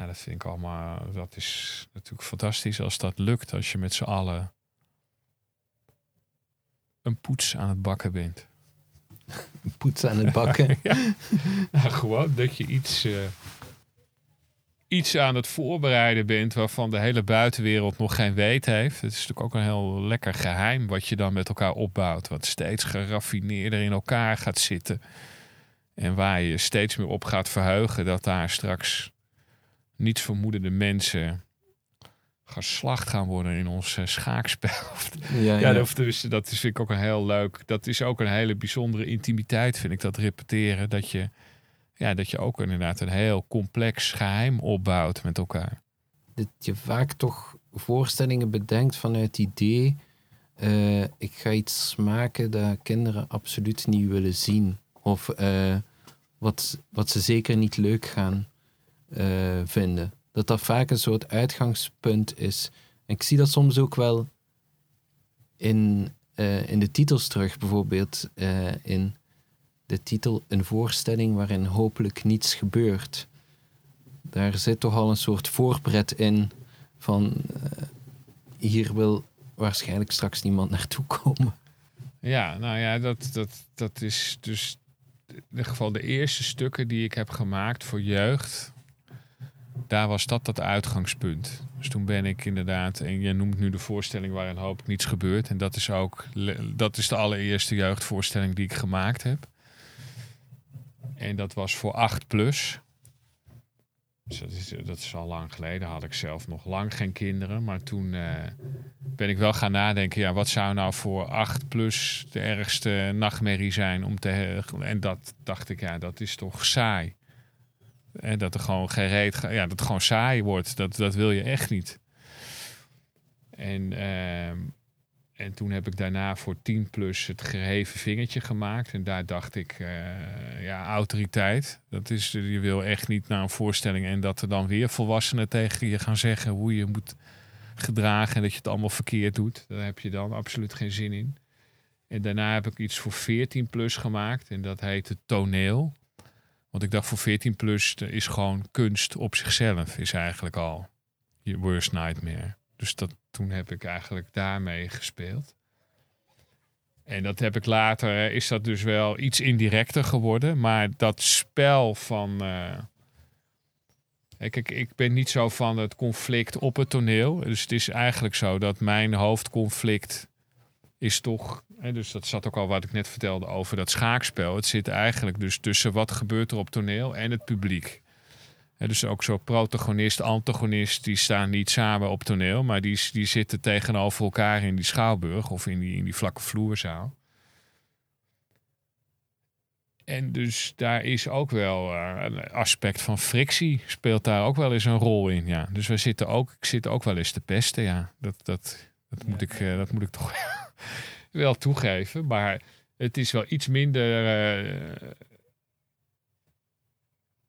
ja, dat vind ik allemaal, dat is natuurlijk fantastisch als dat lukt, als je met z'n allen een poets aan het bakken bent. Een poets aan het bakken? ja. Nou, gewoon dat je iets, uh, iets aan het voorbereiden bent waarvan de hele buitenwereld nog geen weet heeft. Het is natuurlijk ook een heel lekker geheim wat je dan met elkaar opbouwt. Wat steeds geraffineerder in elkaar gaat zitten. En waar je steeds meer op gaat verheugen dat daar straks niets vermoedende mensen geslacht gaan worden in ons uh, schaakspel. ja, ja. Dat, dus, dat is, vind ik ook een heel leuk. Dat is ook een hele bijzondere intimiteit, vind ik, dat repeteren. Dat je, ja, dat je ook inderdaad een heel complex geheim opbouwt met elkaar. Dat je vaak toch voorstellingen bedenkt vanuit het idee... Uh, ik ga iets maken dat kinderen absoluut niet willen zien. Of uh, wat, wat ze zeker niet leuk gaan vinden dat dat vaak een soort uitgangspunt is. En ik zie dat soms ook wel in, uh, in de titels terug, bijvoorbeeld uh, in de titel Een voorstelling waarin hopelijk niets gebeurt. Daar zit toch al een soort voorpret in van hier wil waarschijnlijk straks niemand naartoe komen. Ja, nou ja, dat, dat, dat is dus in ieder geval de eerste stukken die ik heb gemaakt voor jeugd daar was dat dat uitgangspunt. Dus toen ben ik inderdaad, en je noemt nu de voorstelling waarin hopelijk niets gebeurt. En dat is ook, dat is de allereerste jeugdvoorstelling die ik gemaakt heb. En dat was voor 8 plus. Dus dat is, dat is al lang geleden. Had ik zelf nog lang geen kinderen. Maar toen uh, ben ik wel gaan nadenken. Ja, wat zou nou voor 8 plus de ergste nachtmerrie zijn om te. En dat dacht ik, ja, dat is toch saai. En dat er gewoon geen reet, ja, dat het gewoon saai wordt. Dat, dat wil je echt niet. En, uh, en toen heb ik daarna voor 10 plus het geheven vingertje gemaakt. En daar dacht ik, uh, ja, autoriteit. Dat is, je wil echt niet naar een voorstelling en dat er dan weer volwassenen tegen je gaan zeggen hoe je moet gedragen en dat je het allemaal verkeerd doet. Daar heb je dan absoluut geen zin in. En daarna heb ik iets voor 14 plus gemaakt en dat heette Toneel. Want ik dacht voor 14 plus is gewoon kunst op zichzelf is eigenlijk al je worst nightmare. Dus dat, toen heb ik eigenlijk daarmee gespeeld. En dat heb ik later, is dat dus wel iets indirecter geworden. Maar dat spel van. Uh, kijk, ik ben niet zo van het conflict op het toneel. Dus het is eigenlijk zo dat mijn hoofdconflict is toch dus dat zat ook al wat ik net vertelde over dat schaakspel. Het zit eigenlijk dus tussen wat gebeurt er op toneel en het publiek. dus ook zo protagonist, antagonist, die staan niet samen op toneel, maar die, die zitten tegenover elkaar in die schouwburg of in die, in die vlakke vloerzaal. En dus daar is ook wel uh, een aspect van frictie, speelt daar ook wel eens een rol in. Ja. Dus we zitten ook, ik zit ook wel eens te pesten. Ja. Dat, dat, dat, moet, ik, uh, dat moet ik toch wel toegeven. Maar het is wel iets minder.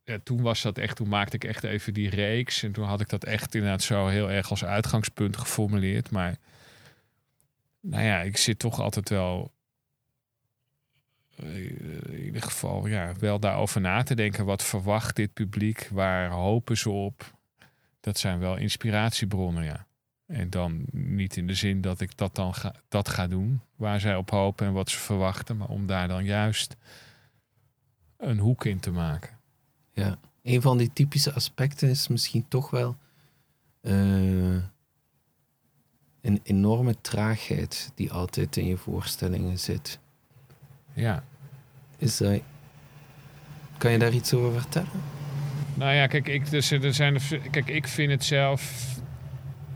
Ja, toen was dat echt, toen maakte ik echt even die reeks. En toen had ik dat echt inderdaad zo heel erg als uitgangspunt geformuleerd. Maar nou ja, ik zit toch altijd wel. Eh, in ieder geval, ja, wel daarover na te denken. Wat verwacht dit publiek? Waar hopen ze op? Dat zijn wel inspiratiebronnen, ja. En dan niet in de zin dat ik dat dan ga, dat ga doen, waar zij op hopen en wat ze verwachten, maar om daar dan juist een hoek in te maken. Ja, een van die typische aspecten is misschien toch wel uh, een enorme traagheid die altijd in je voorstellingen zit. Ja. Is dat, kan je daar iets over vertellen? Nou ja, kijk, ik, dus, er zijn, kijk, ik vind het zelf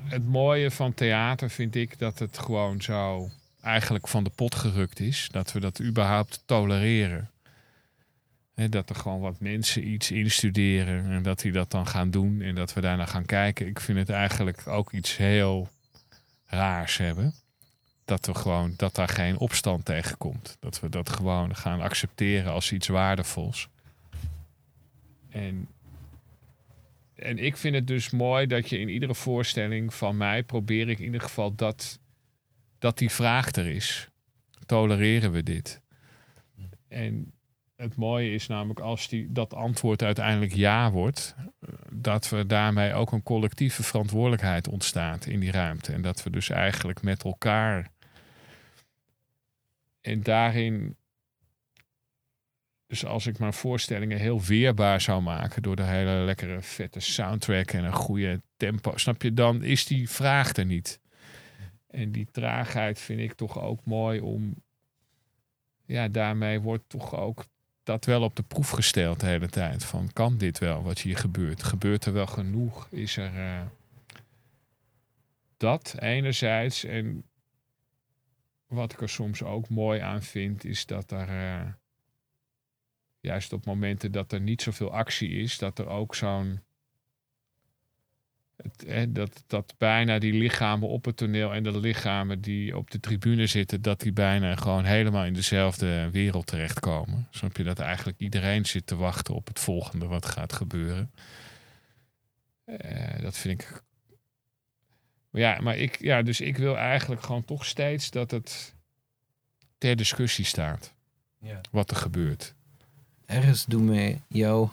het mooie van theater vind ik dat het gewoon zo eigenlijk van de pot gerukt is. Dat we dat überhaupt tolereren. Hè, dat er gewoon wat mensen iets instuderen en dat die dat dan gaan doen en dat we daarna gaan kijken. Ik vind het eigenlijk ook iets heel raars hebben. Dat, we gewoon, dat daar geen opstand tegen komt. Dat we dat gewoon gaan accepteren als iets waardevols. En, en ik vind het dus mooi dat je in iedere voorstelling van mij probeer ik in ieder geval dat, dat die vraag er is. Tolereren we dit? En het mooie is namelijk als die, dat antwoord uiteindelijk ja wordt, dat we daarmee ook een collectieve verantwoordelijkheid ontstaat in die ruimte. En dat we dus eigenlijk met elkaar. En daarin. Dus als ik mijn voorstellingen heel weerbaar zou maken door de hele lekkere vette soundtrack en een goede tempo, snap je, dan is die vraag er niet. En die traagheid vind ik toch ook mooi om. Ja, daarmee wordt toch ook dat wel op de proef gesteld de hele tijd. Van kan dit wel wat hier gebeurt? Gebeurt er wel genoeg? Is er uh, dat enerzijds? En wat ik er soms ook mooi aan vind, is dat er uh, juist op momenten dat er niet zoveel actie is, dat er ook zo'n het, dat, dat bijna die lichamen op het toneel en de lichamen die op de tribune zitten, dat die bijna gewoon helemaal in dezelfde wereld terechtkomen. Snap je dat eigenlijk iedereen zit te wachten op het volgende wat gaat gebeuren? Uh, dat vind ik. Ja, maar ik, ja, dus ik wil eigenlijk gewoon toch steeds dat het ter discussie staat. Ja. Wat er gebeurt. Ergens doet mij jouw,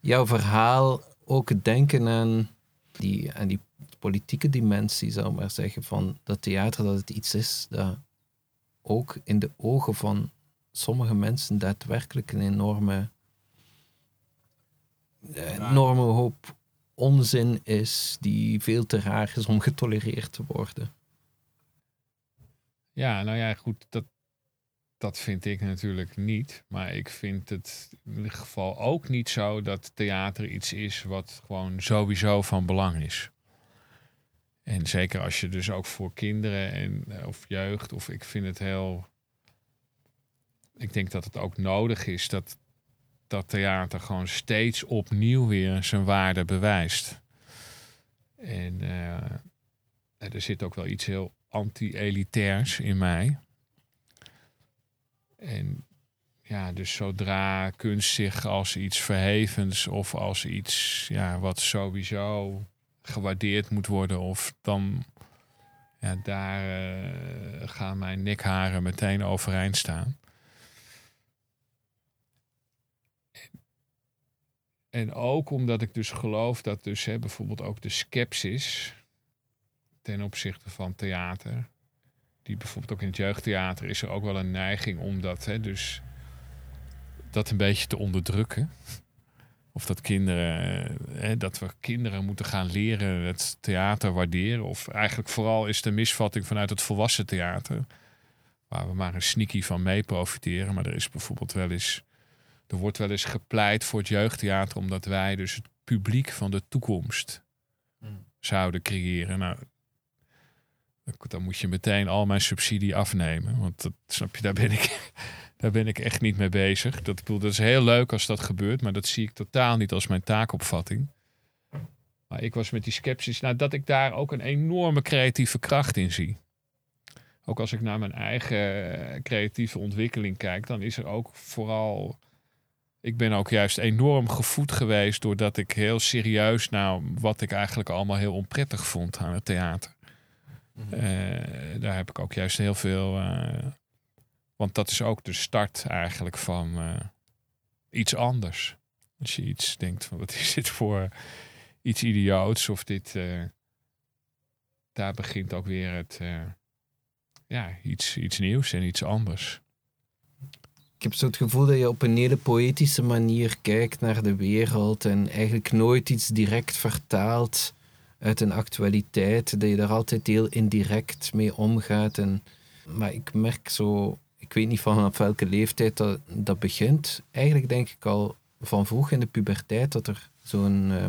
jouw verhaal ook denken aan die, en die politieke dimensie, zou maar zeggen, van dat theater, dat het iets is dat ook in de ogen van sommige mensen daadwerkelijk een enorme, enorme hoop onzin is, die veel te raar is om getolereerd te worden. Ja, nou ja, goed, dat, dat vind ik natuurlijk niet. Maar ik vind het in ieder geval ook niet zo dat theater iets is wat gewoon sowieso van belang is. En zeker als je dus ook voor kinderen en, eh, of jeugd, of ik vind het heel. Ik denk dat het ook nodig is dat dat theater gewoon steeds opnieuw weer zijn waarde bewijst. En uh, er zit ook wel iets heel anti-elitairs in mij. En ja, dus zodra kunst zich als iets verhevens of als iets ja, wat sowieso gewaardeerd moet worden, of dan ja, daar uh, gaan mijn nekharen meteen overeind staan. En ook omdat ik dus geloof dat dus hè, bijvoorbeeld ook de scepsis ten opzichte van theater die bijvoorbeeld ook in het jeugdtheater is er ook wel een neiging om dat, hè, dus dat een beetje te onderdrukken. Of dat kinderen, hè, dat we kinderen moeten gaan leren het theater waarderen. Of eigenlijk vooral is de misvatting vanuit het volwassen theater. Waar we maar een sneaky van mee profiteren. Maar er is bijvoorbeeld wel eens. Er wordt wel eens gepleit voor het jeugdtheater. Omdat wij dus het publiek van de toekomst hmm. zouden creëren. Nou, dan moet je meteen al mijn subsidie afnemen. Want dat, snap je, daar ben ik, daar ben ik echt niet mee bezig. Dat, bedoel, dat is heel leuk als dat gebeurt, maar dat zie ik totaal niet als mijn taakopvatting. Maar ik was met die sceptisch, nou, dat ik daar ook een enorme creatieve kracht in zie. Ook als ik naar mijn eigen eh, creatieve ontwikkeling kijk, dan is er ook vooral. Ik ben ook juist enorm gevoed geweest doordat ik heel serieus nou wat ik eigenlijk allemaal heel onprettig vond aan het theater. Mhm. Eh, daar heb ik ook juist heel veel. Uh, want dat is ook de start eigenlijk van uh, iets anders. Als je iets denkt van wat is dit voor iets idioots of dit. daar begint ook weer het. ja, iets, iets nieuws en iets anders. Ik heb zo het gevoel dat je op een hele poëtische manier kijkt naar de wereld en eigenlijk nooit iets direct vertaalt uit een actualiteit, dat je daar altijd heel indirect mee omgaat. En, maar ik merk zo, ik weet niet vanaf welke leeftijd dat, dat begint. Eigenlijk denk ik al van vroeg in de puberteit dat er zo'n uh,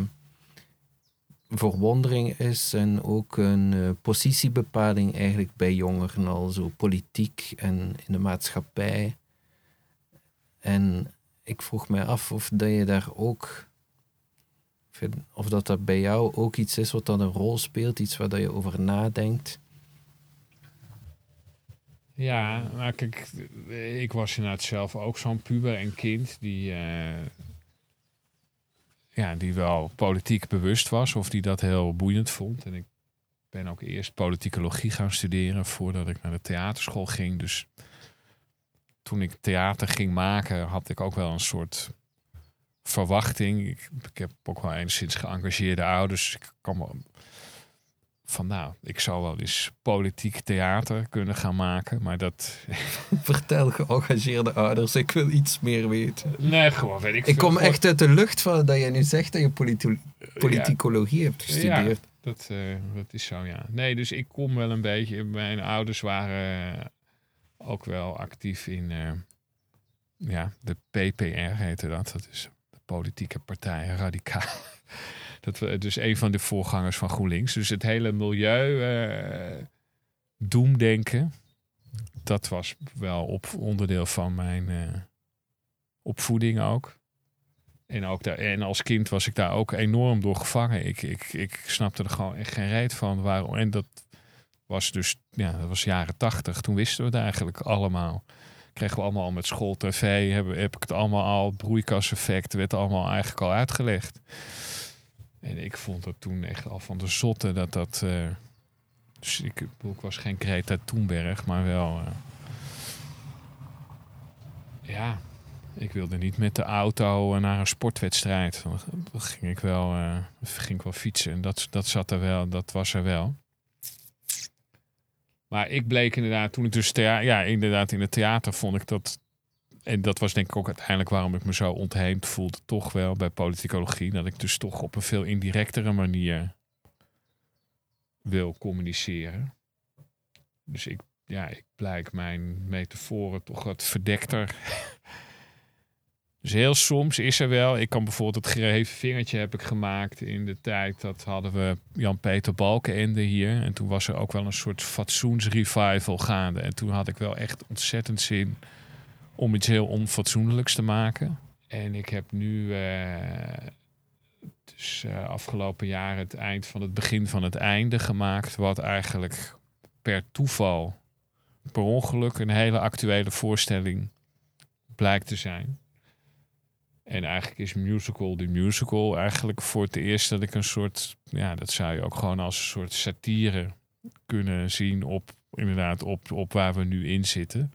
verwondering is en ook een uh, positiebepaling eigenlijk bij jongeren, al zo politiek en in de maatschappij. En ik vroeg mij af of dat je daar ook, of dat dat bij jou ook iets is wat dan een rol speelt, iets waar dat je over nadenkt. Ja, maar kijk, ik was inderdaad zelf ook zo'n puber en kind die, uh, ja, die wel politiek bewust was of die dat heel boeiend vond. En ik ben ook eerst politicologie gaan studeren voordat ik naar de theaterschool ging. Dus toen ik theater ging maken, had ik ook wel een soort verwachting. Ik, ik heb ook wel enigszins geëngageerde ouders. Ik kan me van nou, ik zou wel eens politiek theater kunnen gaan maken, maar dat... Vertel geëngageerde ouders, ik wil iets meer weten. Nee, gewoon weet ik Ik kom echt uit de lucht van dat je nu zegt dat je politi politicologie hebt gestudeerd. Ja, dat, uh, dat is zo, ja. Nee, dus ik kom wel een beetje... Mijn ouders waren ook wel actief in... Uh, ja, de PPR heette dat. Dat is politieke partij Radicaal. Dat we dus een van de voorgangers van GroenLinks. Dus het hele milieu uh, doemdenken. Dat was wel op onderdeel van mijn uh, opvoeding ook. En, ook daar, en als kind was ik daar ook enorm door gevangen. Ik, ik, ik snapte er gewoon echt geen reet van. Waarom. En dat was dus, ja, dat was jaren tachtig. Toen wisten we het eigenlijk allemaal. Kregen we allemaal al met school tv, heb, heb ik het allemaal al, broeikaseffect, werd allemaal eigenlijk al uitgelegd. En ik vond het toen echt al van de zotte dat dat. Uh, dus ik, was geen Greta Thunberg, maar wel. Uh, ja, ik wilde niet met de auto naar een sportwedstrijd. Dan ging ik wel, ging ik wel fietsen. En dat, dat zat er wel, dat was er wel. Maar ik bleek inderdaad, toen ik dus ja, inderdaad in het theater vond ik dat en dat was denk ik ook uiteindelijk waarom ik me zo ontheemd voelde, toch wel bij politicologie. Dat ik dus toch op een veel indirectere manier wil communiceren. Dus ik, ja, ik blijk mijn metaforen toch wat verdekter. dus heel soms is er wel, ik kan bijvoorbeeld het gereven vingertje heb ik gemaakt in de tijd dat hadden we Jan-Peter Balkenende hier. En toen was er ook wel een soort fatsoensrevival gaande. En toen had ik wel echt ontzettend zin om iets heel onfatsoenlijks te maken. En ik heb nu uh, dus uh, afgelopen jaar het eind van het begin van het einde gemaakt, wat eigenlijk per toeval, per ongeluk, een hele actuele voorstelling blijkt te zijn. En eigenlijk is musical de musical eigenlijk voor het eerst dat ik een soort, ja, dat zou je ook gewoon als een soort satire kunnen zien op, inderdaad, op, op waar we nu in zitten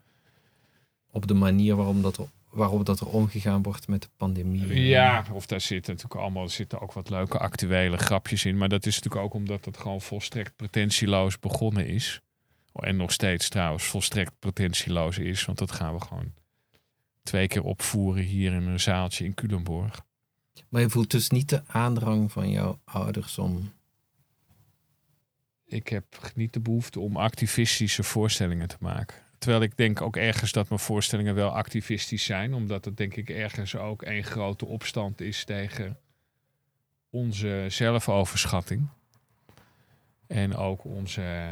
op de manier waarom dat waarop dat er omgegaan wordt met de pandemie. Ja, of daar zitten natuurlijk allemaal zitten ook wat leuke actuele grapjes in. Maar dat is natuurlijk ook omdat het gewoon volstrekt pretentieloos begonnen is. En nog steeds trouwens volstrekt pretentieloos is. Want dat gaan we gewoon twee keer opvoeren hier in een zaaltje in Culemborg. Maar je voelt dus niet de aandrang van jouw ouders om. Ik heb niet de behoefte om activistische voorstellingen te maken. Terwijl ik denk ook ergens dat mijn voorstellingen wel activistisch zijn. Omdat het denk ik ergens ook een grote opstand is tegen onze zelfoverschatting. En ook onze.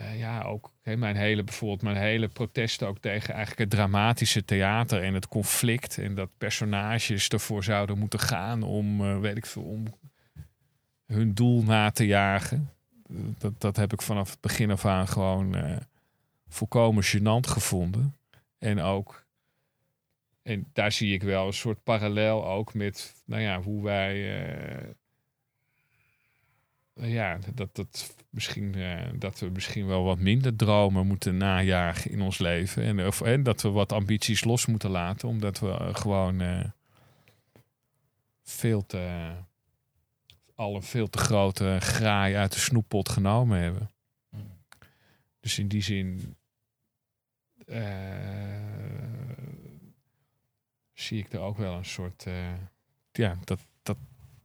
Uh, ja, ook mijn hele, bijvoorbeeld mijn hele protest ook tegen eigenlijk het dramatische theater en het conflict. En dat personages ervoor zouden moeten gaan om, uh, weet ik veel, om hun doel na te jagen dat, dat heb ik vanaf het begin af aan gewoon uh, volkomen gênant gevonden. En ook, en daar zie ik wel een soort parallel ook met, nou ja, hoe wij, ja, dat, dat, misschien, uh, dat we misschien wel wat minder dromen moeten najagen in ons leven. En, of, en dat we wat ambities los moeten laten, omdat we gewoon veel te al een veel te grote graai uit de snoeppot genomen hebben. Dus in die zin zie ik er ook wel een soort. Ja, dat,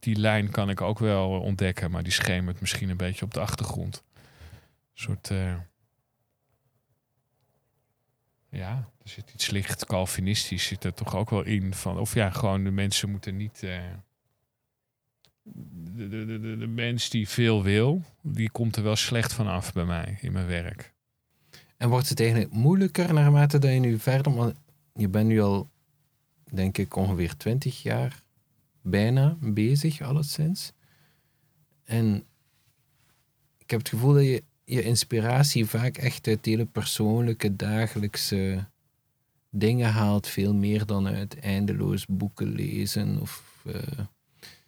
die lijn kan ik ook wel ontdekken, maar die schemert misschien een beetje op de achtergrond. Een soort. Uh, ja, er zit iets licht Calvinistisch zit er toch ook wel in van. Of ja, gewoon de mensen moeten niet de, de, de, de mens die veel wil, die komt er wel slecht van af bij mij in mijn werk. En wordt het eigenlijk moeilijker naarmate dat je nu verder... Want je bent nu al, denk ik, ongeveer 20 jaar bijna bezig, alleszins. En ik heb het gevoel dat je je inspiratie vaak echt uit hele persoonlijke, dagelijkse dingen haalt. Veel meer dan uit eindeloos boeken lezen. Of, eh,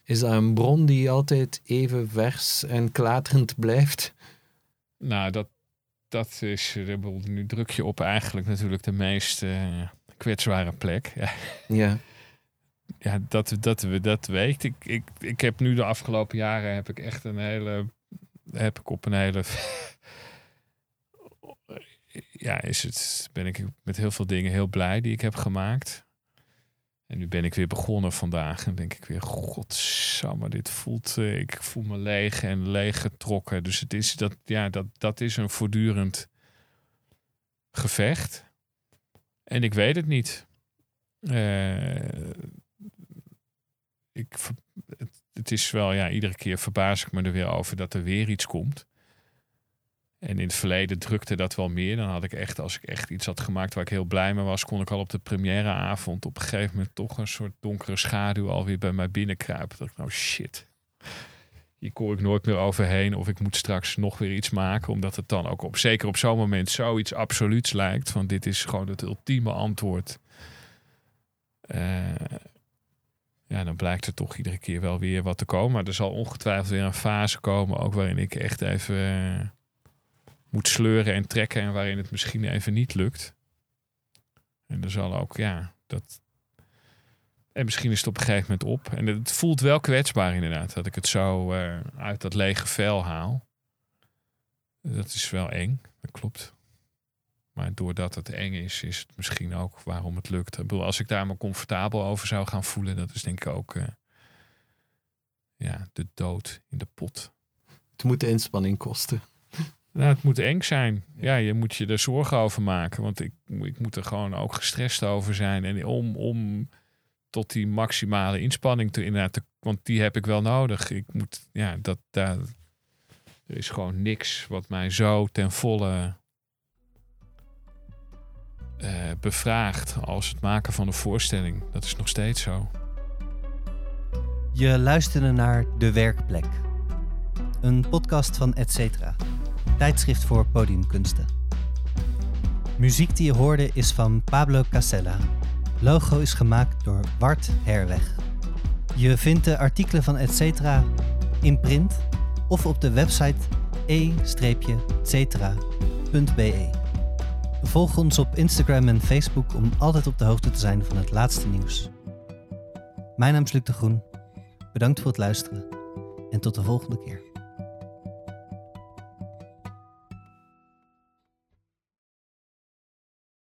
is dat een bron die altijd even vers en klaterend blijft? Nou, dat, dat is, eh, nu druk je op eigenlijk natuurlijk de meest uh, kwetsbare plek. Ja. Ja. Dat, dat, dat weet ik. ik. Ik heb nu de afgelopen jaren heb ik echt een hele heb ik op een hele. ja, is het, ben ik met heel veel dingen heel blij die ik heb gemaakt. En nu ben ik weer begonnen vandaag en denk ik weer, godsamme, dit voelt, uh, ik voel me leeg en leeg getrokken. Dus het is dat, ja, dat, dat is een voortdurend gevecht. En ik weet het niet. Uh, ik, het, is wel, ja, iedere keer verbaas ik me er weer over dat er weer iets komt. En in het verleden drukte dat wel meer. Dan had ik echt, als ik echt iets had gemaakt waar ik heel blij mee was, kon ik al op de premièreavond op een gegeven moment toch een soort donkere schaduw alweer bij mij binnenkruipen. Dat ik nou shit. Hier kom ik nooit meer overheen. Of ik moet straks nog weer iets maken. Omdat het dan ook op, zeker op zo'n moment, zoiets absoluuts lijkt. Van dit is gewoon het ultieme antwoord. Uh, ja, dan blijkt er toch iedere keer wel weer wat te komen. Maar er zal ongetwijfeld weer een fase komen, ook waarin ik echt even uh, moet sleuren en trekken en waarin het misschien even niet lukt. En er zal ook, ja, dat. En misschien is het op een gegeven moment op. En het voelt wel kwetsbaar inderdaad, dat ik het zo uh, uit dat lege vel haal. Dat is wel eng, dat klopt. Maar doordat het eng is, is het misschien ook waarom het lukt. Ik bedoel, als ik daar me comfortabel over zou gaan voelen, dat is denk ik ook uh, ja, de dood in de pot. Het moet de inspanning kosten. Nou, het moet eng zijn. Ja, je moet je er zorgen over maken. Want ik, ik moet er gewoon ook gestrest over zijn. En om, om tot die maximale inspanning te inderdaad. want die heb ik wel nodig. Ik moet, ja, dat daar. Er is gewoon niks wat mij zo ten volle uh, bevraagd als het maken van een voorstelling. Dat is nog steeds zo. Je luisterde naar De Werkplek. Een podcast van Etcetera, tijdschrift voor podiumkunsten. Muziek die je hoorde is van Pablo Casella. Logo is gemaakt door Bart Herweg. Je vindt de artikelen van Etcetera in print of op de website e-cetera.be. Volg ons op Instagram en Facebook om altijd op de hoogte te zijn van het laatste nieuws. Mijn naam is Luc de Groen. Bedankt voor het luisteren en tot de volgende keer.